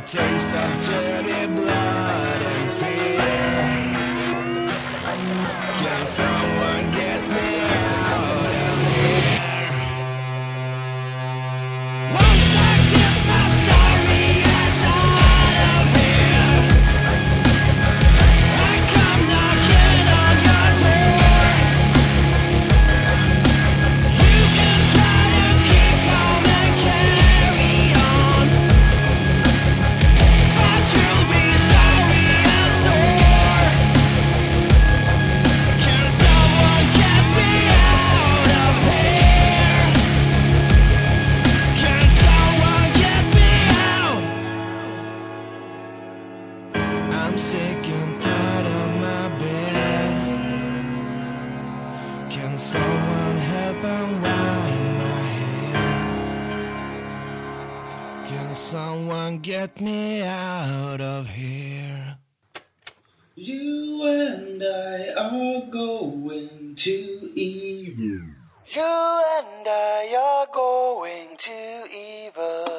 Taste of dirty blood and fear. Can someone Someone get me out of here. You and I are going to evil. You and I are going to evil.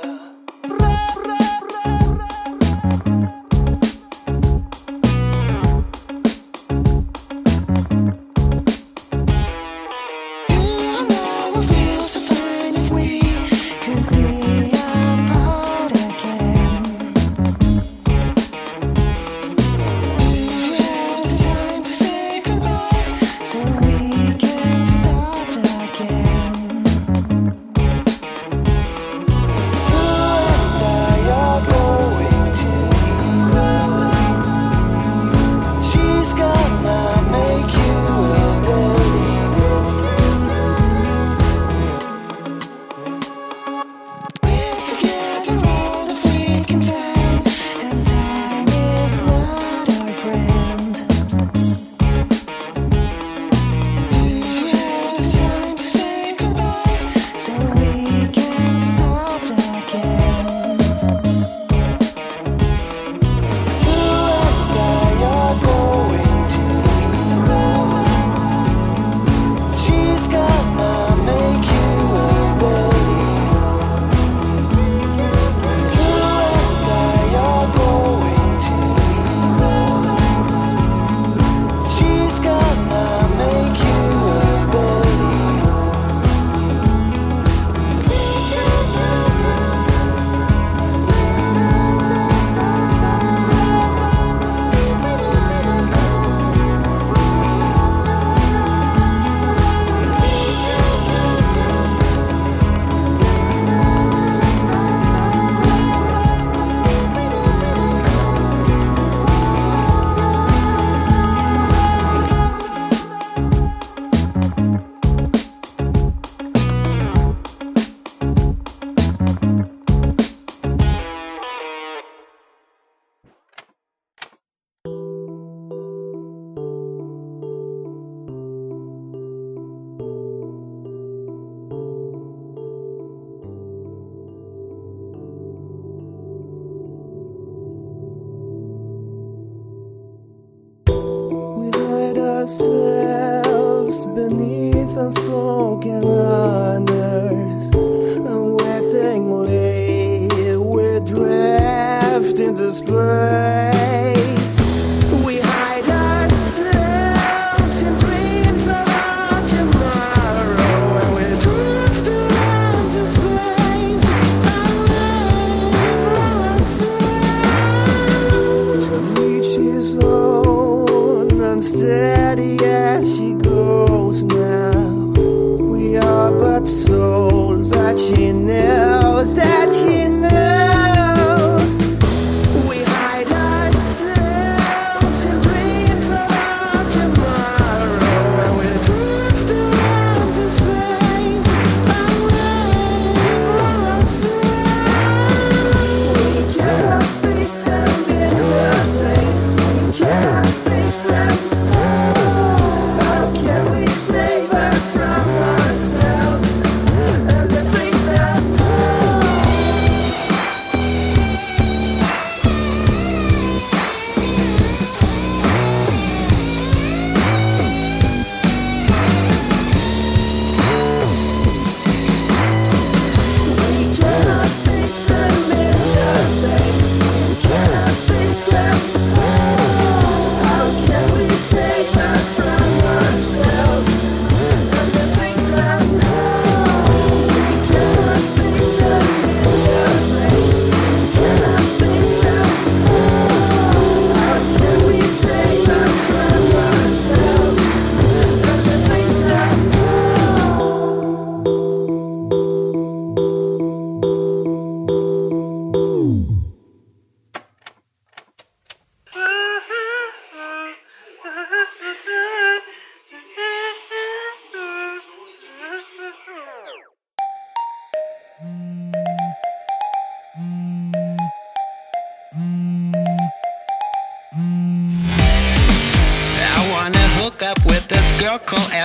ourselves beneath unspoken honors. Unwittingly, we drift into space.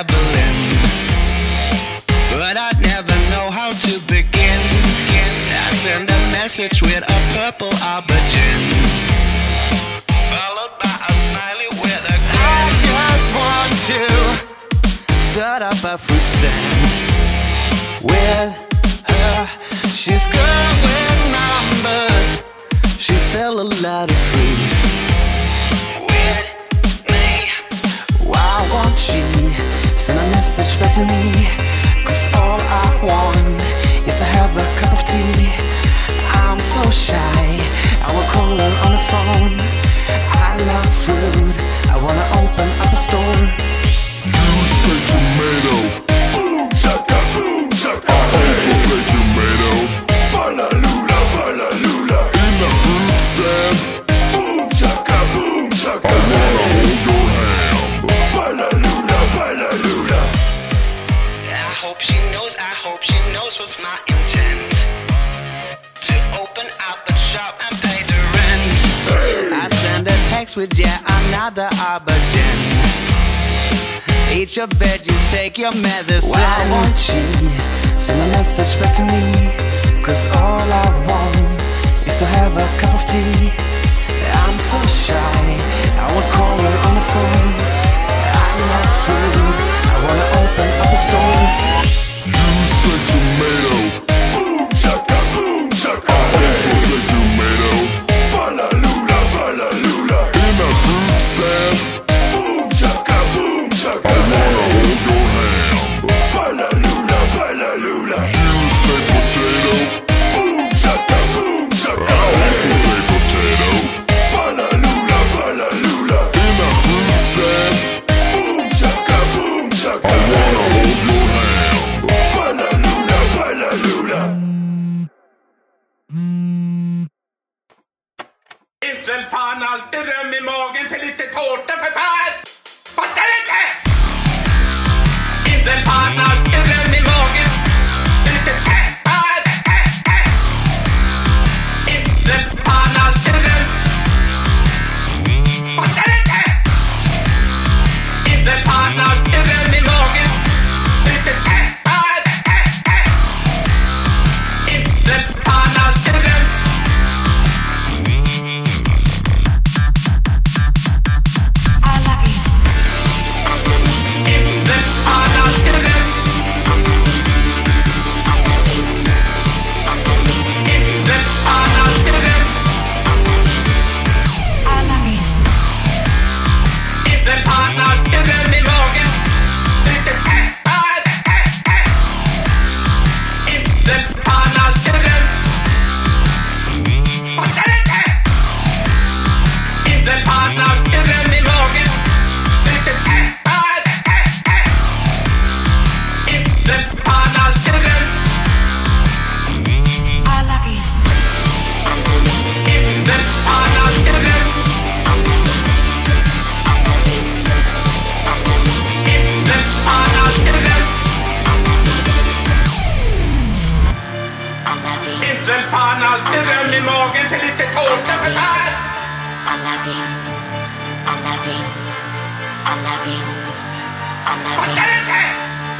traveling. eat your veggies, take your medicine. Why won't she send a message back to me? Cause all I want is to have a cup of tea. I'm so shy, I won't call her on the phone. I'm not through, I wanna open up a store. after a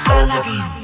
All I be.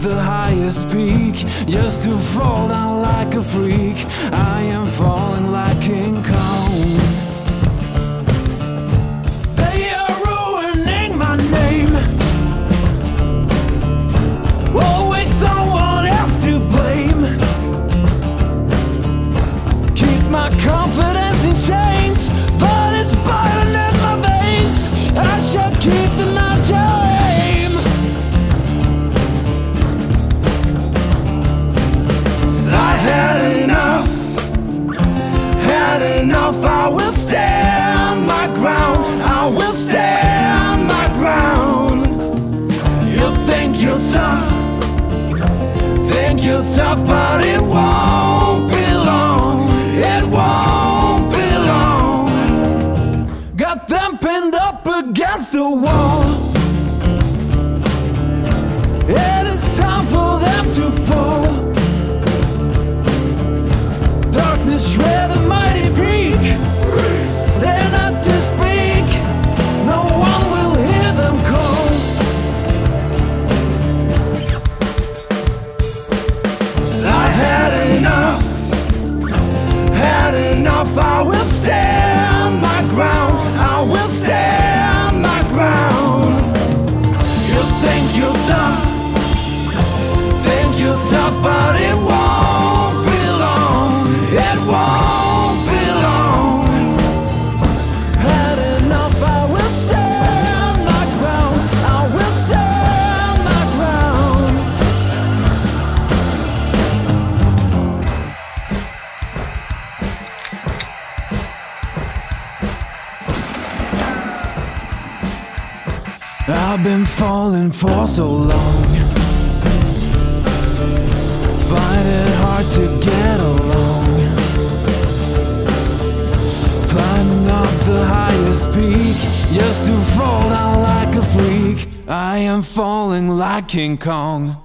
the highest peak just to fall down like a freak. I am falling like King Kong. Tough, but it won't be long. It won't be long. Got them pinned up against the wall. It is time for them to fall. Darkness shred the I've been falling for so long. Find it hard to get along. Climbing up the highest peak just to fall down like a freak. I am falling like King Kong.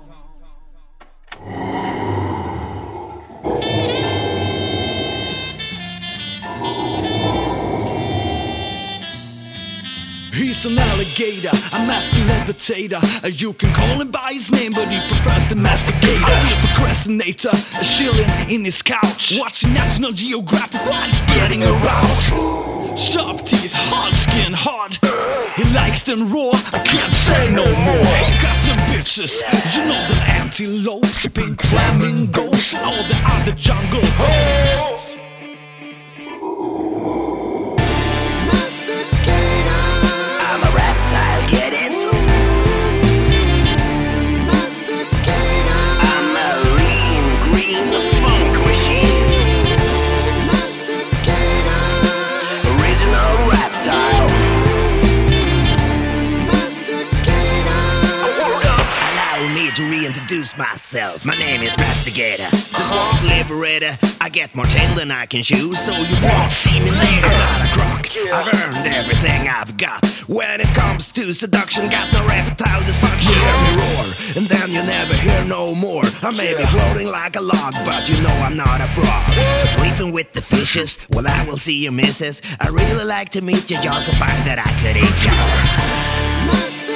He's an alligator, a master levitator. Uh, You can call him by his name, but he prefers the masticator. A procrastinator, a chilling in his couch, watching National Geographic while he's getting aroused. Sharp teeth, hard skin, hard. He likes them raw, I can't say no more. He got some bitches, you know the antelopes, pink flamingos, all the other jungle hoes. Myself. My name is Mastigator, the swamp liberator. I get more tail than I can chew, so you won't see me later. Not a croc. I've earned everything I've got. When it comes to seduction, got no reptile dysfunction. You hear me roar, and then you never hear no more. I may be floating like a log, but you know I'm not a frog. Sleeping with the fishes, well, I will see you, missus. I really like to meet you, just to find that I could eat you.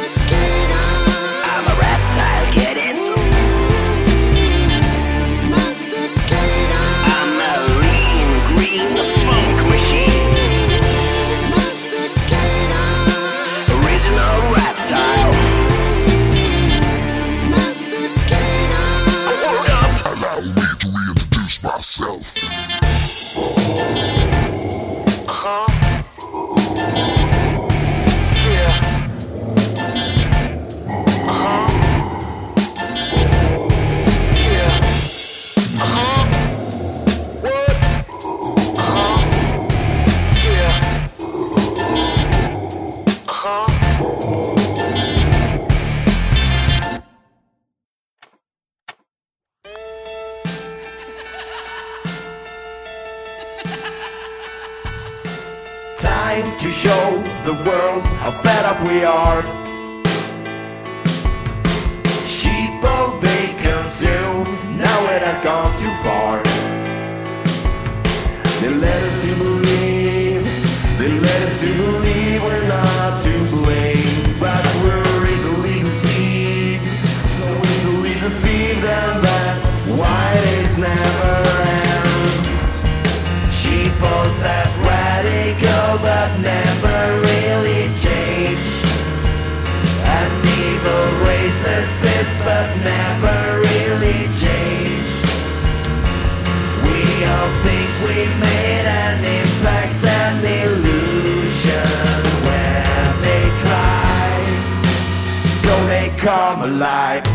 Gone too far. Come alive.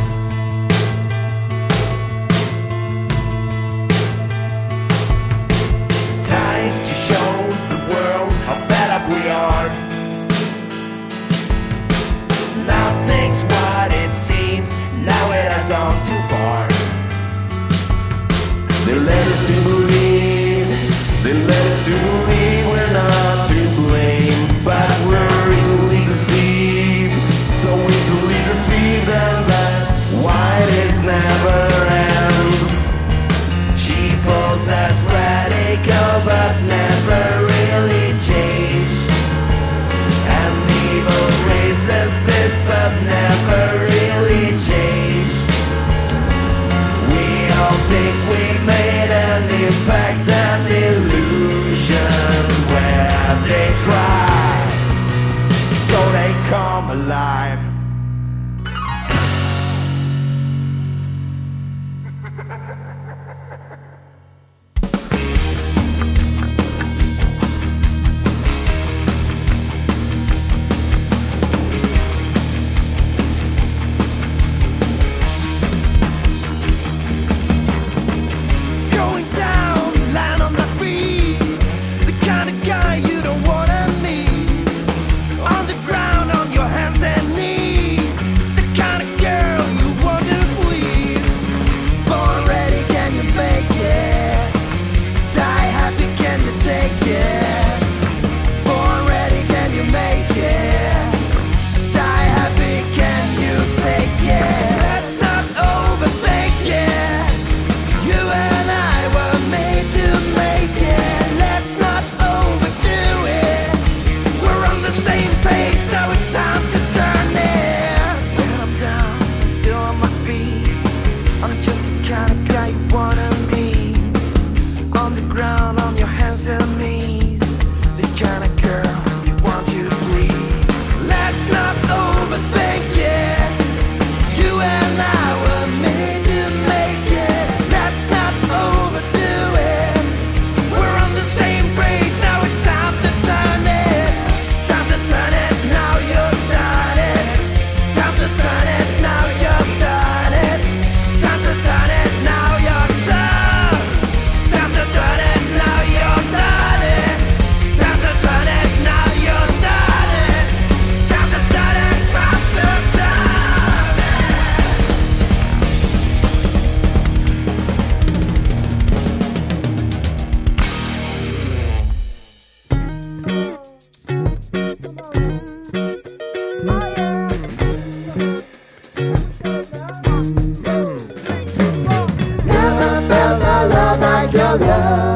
love.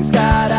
everything's got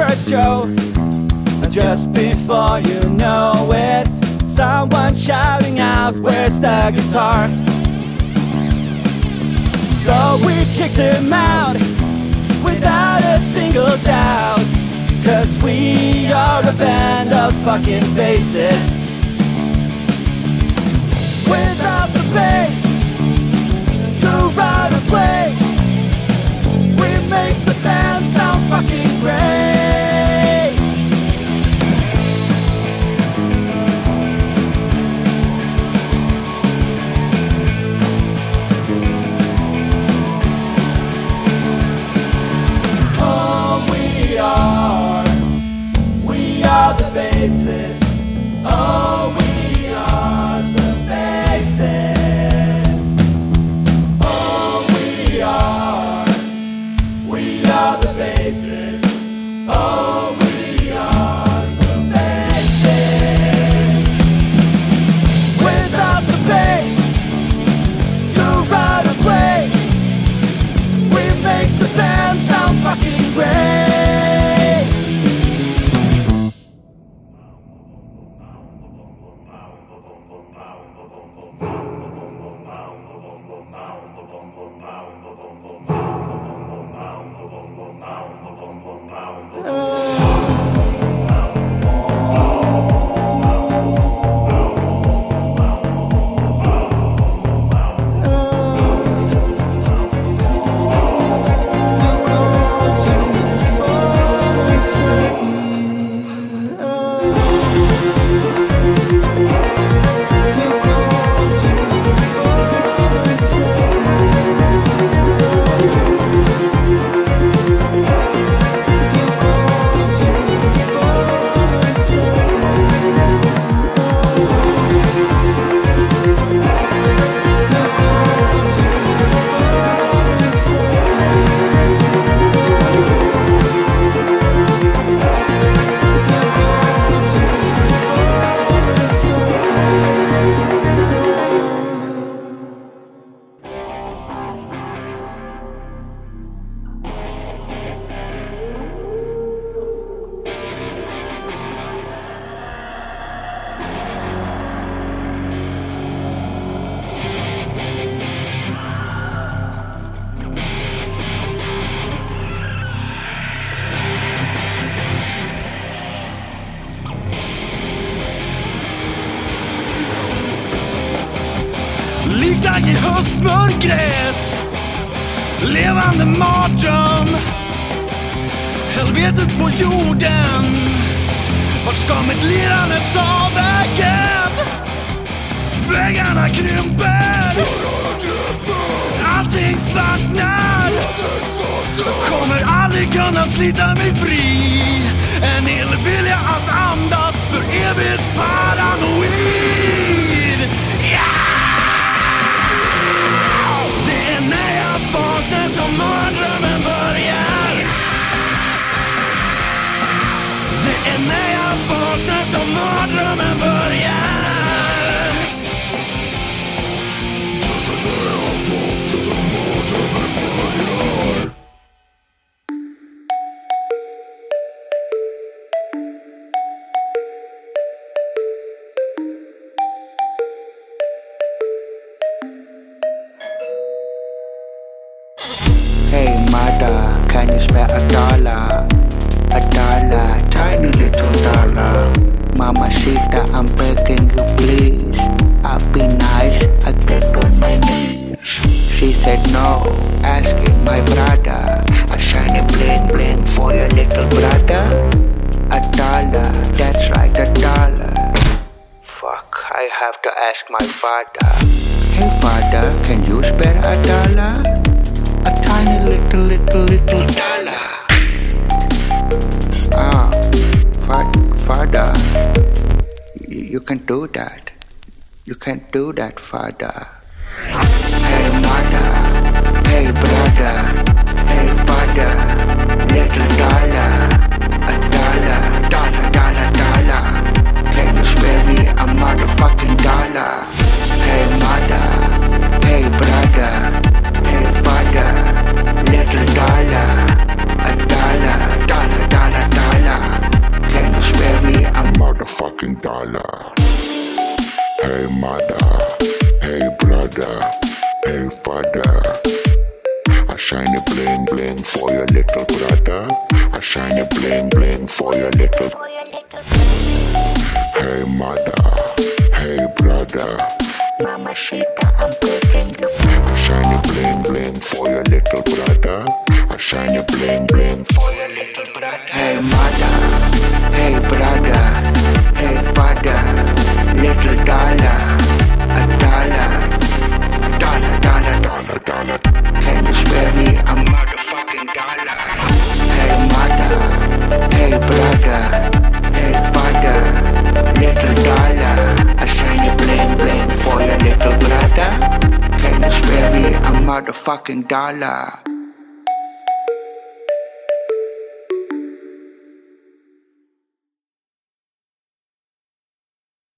first show, just before you know it, someone shouting out, Where's the guitar? So we kicked him out without a single doubt. Cause we are a band of fucking bassists. Aldrig kunna slita mig fri. En illvilja att andas för evigt paranoid. Det är när jag vaknar som mardrömmen börjar. Det är när jag vaknar som mardrömmen börjar. Hey She said no, asking my brother. A shiny bling bling for your little brother. A dollar, that's right, a dollar. Fuck, I have to ask my father. Hey father, can you spare a dollar? A tiny little, little, little dollar. Ah, fa- father. you can do that. You can do that, father. Hey, mother. Hey, brother. Hey, father. Little dollar. A dollar. Dollar, dollar, dollar. Can you spare me a motherfucking dollar? Hey, mother. Hey, brother. Hey, father. Little dollar. A dollar. Dollar, dollar, dollar. Can you spare me a motherfucking dollar. Hey mother, hey brother, hey father. I shine a bling bling for your little brother. I shine a bling bling for your little. Hey mother, hey brother. Mama Shita, I'm begging you. I shine a bling bling for your little brother. I shine a bling bling for your little brother. Hey mother, hey brother, hey father, little dollar, a dollar, dollar, dollar, dollar, dollar. Can you spare me a motherfucking dollar? Hey mother, hey brother, hey father, little dollar, I shine a bling bling for your little brother. Can you spare me a motherfucking dollar?